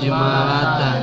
jemaat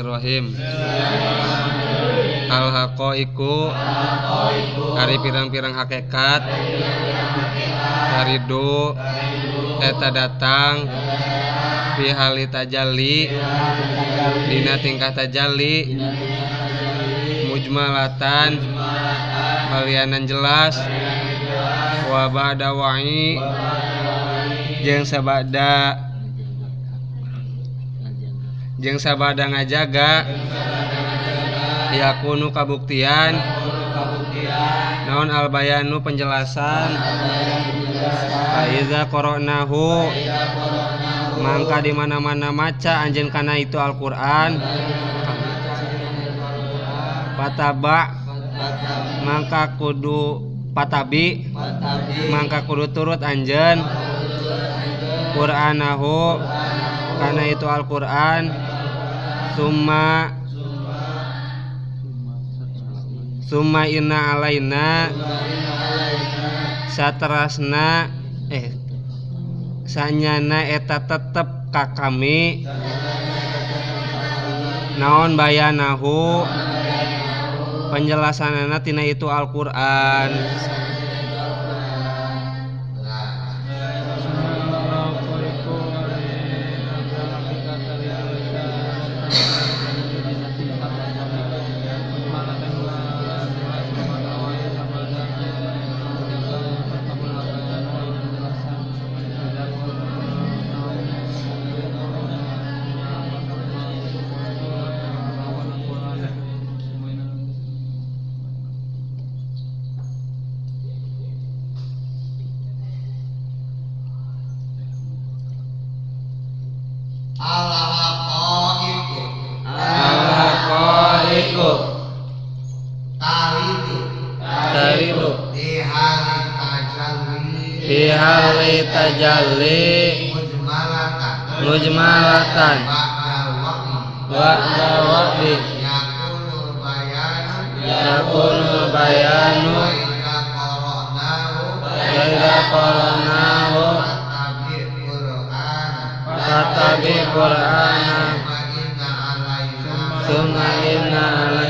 Bismillahirrahmanirrahim. Al haqaiqu ari pirang-pirang hakikat. karidu eta datang bihali tajalli dina tingkah tajalli. Mujmalatan kalianan jelas. Wa ba'da wa'i. Jeung sabada Jeung sabada ngajaga Yakunu kabuktian. Naon albayanu penjelasan? Faiza qara'nahu Mangka di mana-mana maca anjeun kana itu Al-Qur'an. Pataba. Mangka kudu patabi. Mangka kudu turut anjeun. Qur'anahu. Kana itu Al-Qur'an summa. Summa inna alaina. Satrasna. Eh. Sanyana eta tetep ka kami. Naon bayanahu. Penjelasanana tina itu Alquran. Tajalli Mujmalatan. Mujmalatan Wa'da wa'di Yakunul bayanu. Faida qara'nahu Fatabi Qur'an Fatabi Qur'ana. Summa inna alaina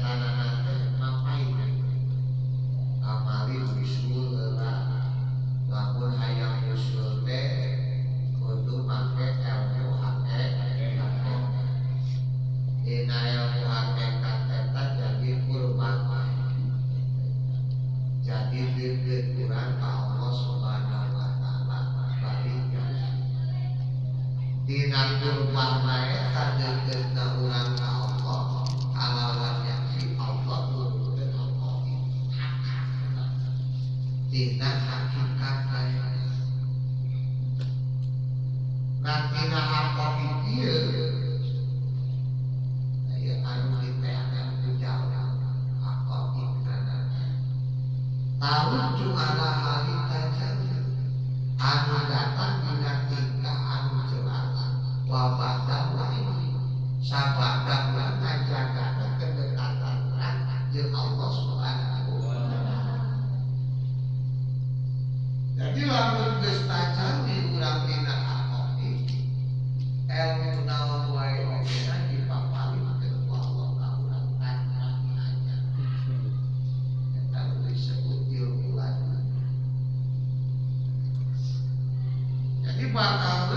Ibata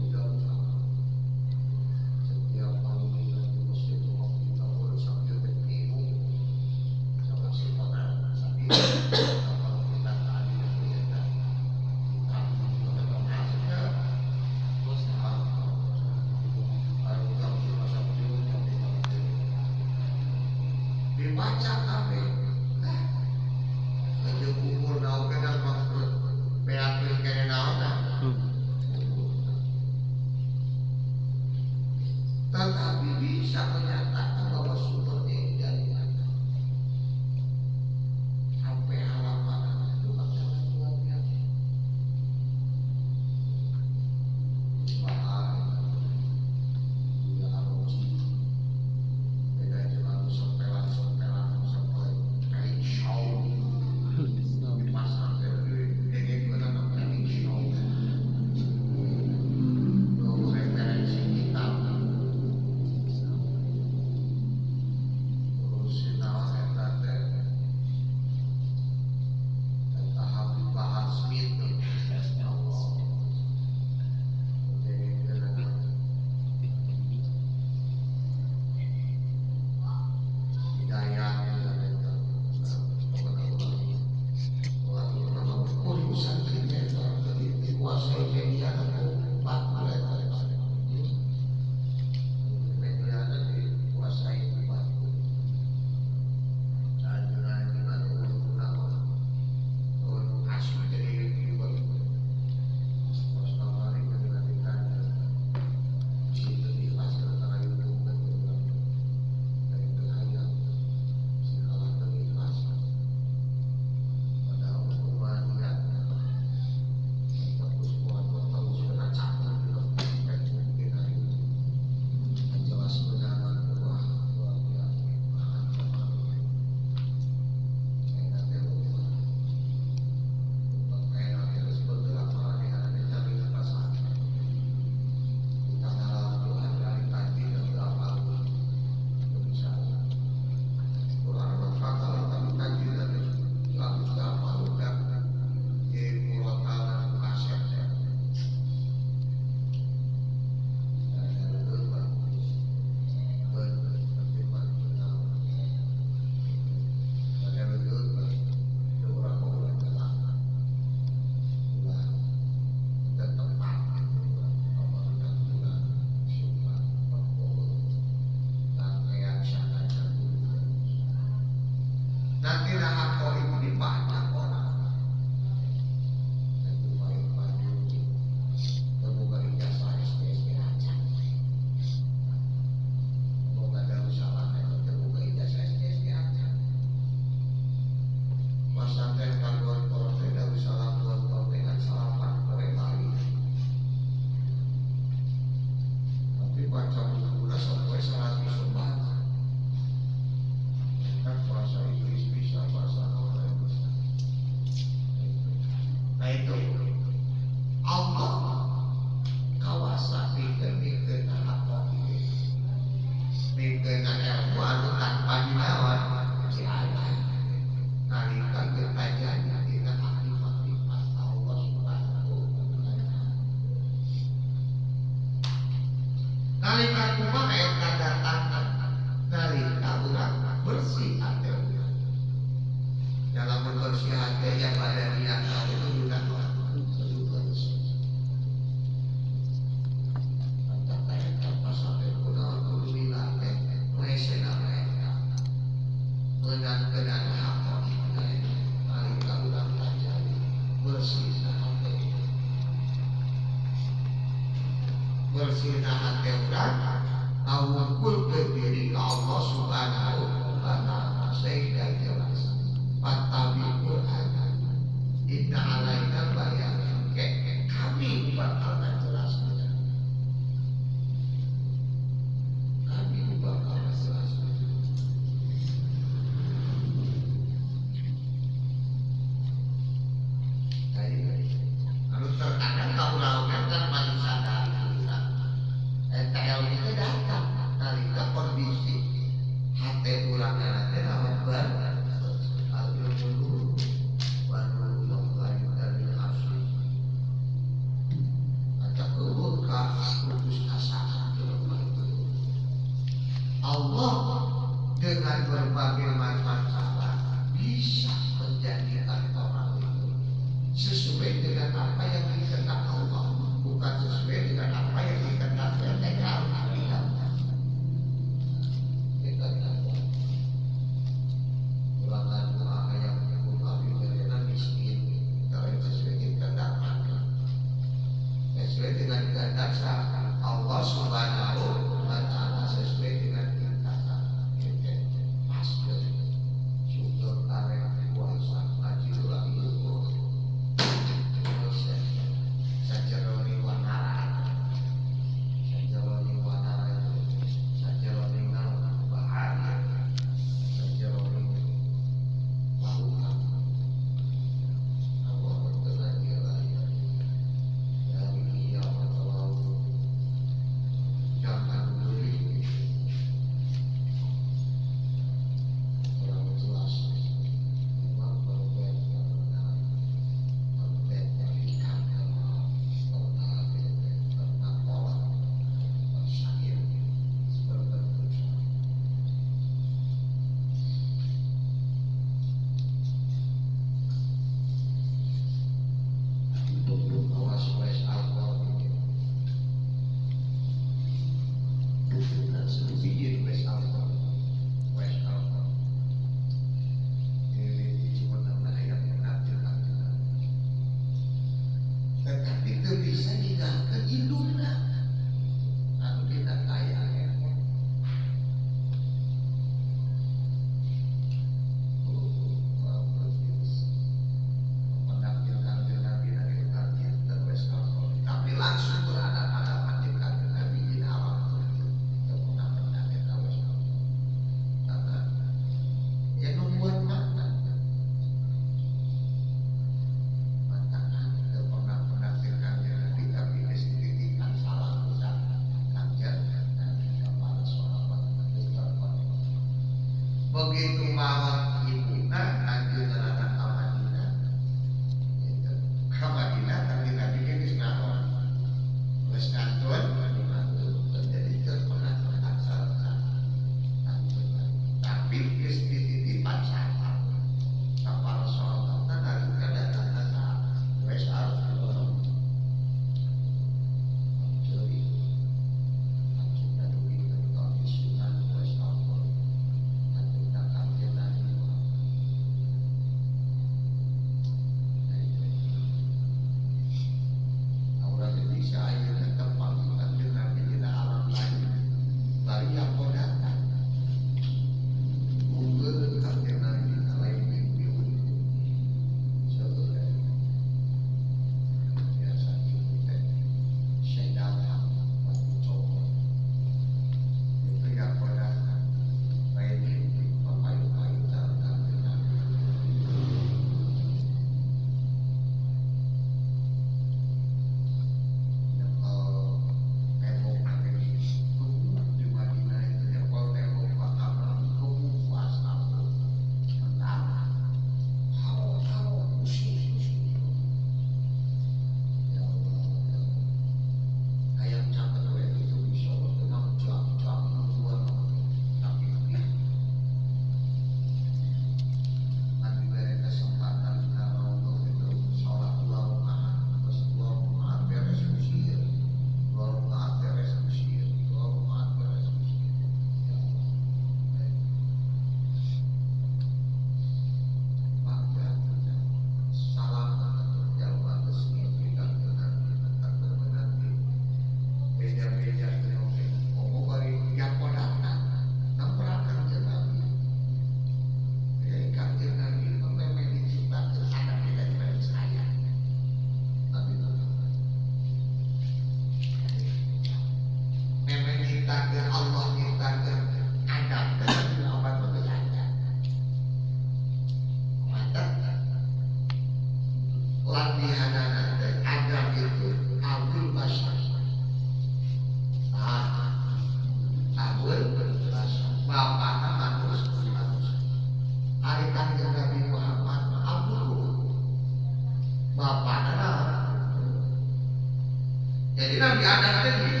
kita diadakan di